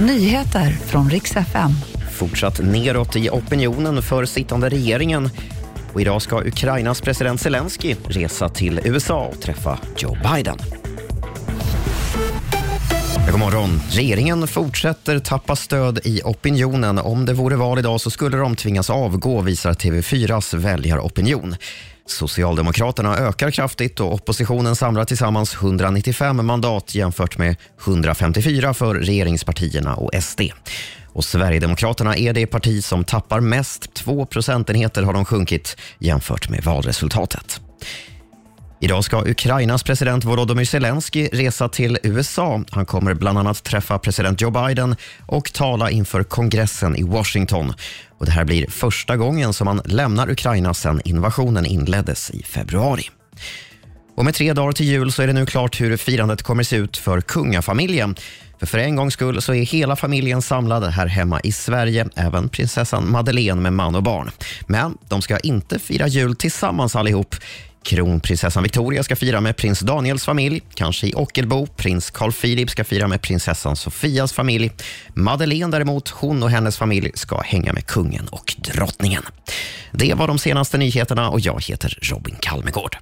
Nyheter från riks FM. Fortsatt neråt i opinionen för sittande regeringen. Och idag ska Ukrainas president Zelensky resa till USA och träffa Joe Biden. God morgon. Regeringen fortsätter tappa stöd i opinionen. Om det vore val idag så skulle de tvingas avgå, visar TV4s väljaropinion. Socialdemokraterna ökar kraftigt och oppositionen samlar tillsammans 195 mandat jämfört med 154 för regeringspartierna och SD. Och Sverigedemokraterna är det parti som tappar mest. Två procentenheter har de sjunkit jämfört med valresultatet. Idag ska Ukrainas president Volodymyr Zelensky resa till USA. Han kommer bland annat träffa president Joe Biden och tala inför kongressen i Washington. Och det här blir första gången som han lämnar Ukraina sedan invasionen inleddes i februari. Och med tre dagar till jul så är det nu klart hur firandet kommer se ut för kungafamiljen. För för en gångs skull så är hela familjen samlad här hemma i Sverige, även prinsessan Madeleine med man och barn. Men de ska inte fira jul tillsammans allihop. Kronprinsessan Victoria ska fira med prins Daniels familj, kanske i Ockelbo. Prins Carl Philip ska fira med prinsessan Sofias familj. Madeleine däremot, hon och hennes familj ska hänga med kungen och drottningen. Det var de senaste nyheterna och jag heter Robin Kalmegård.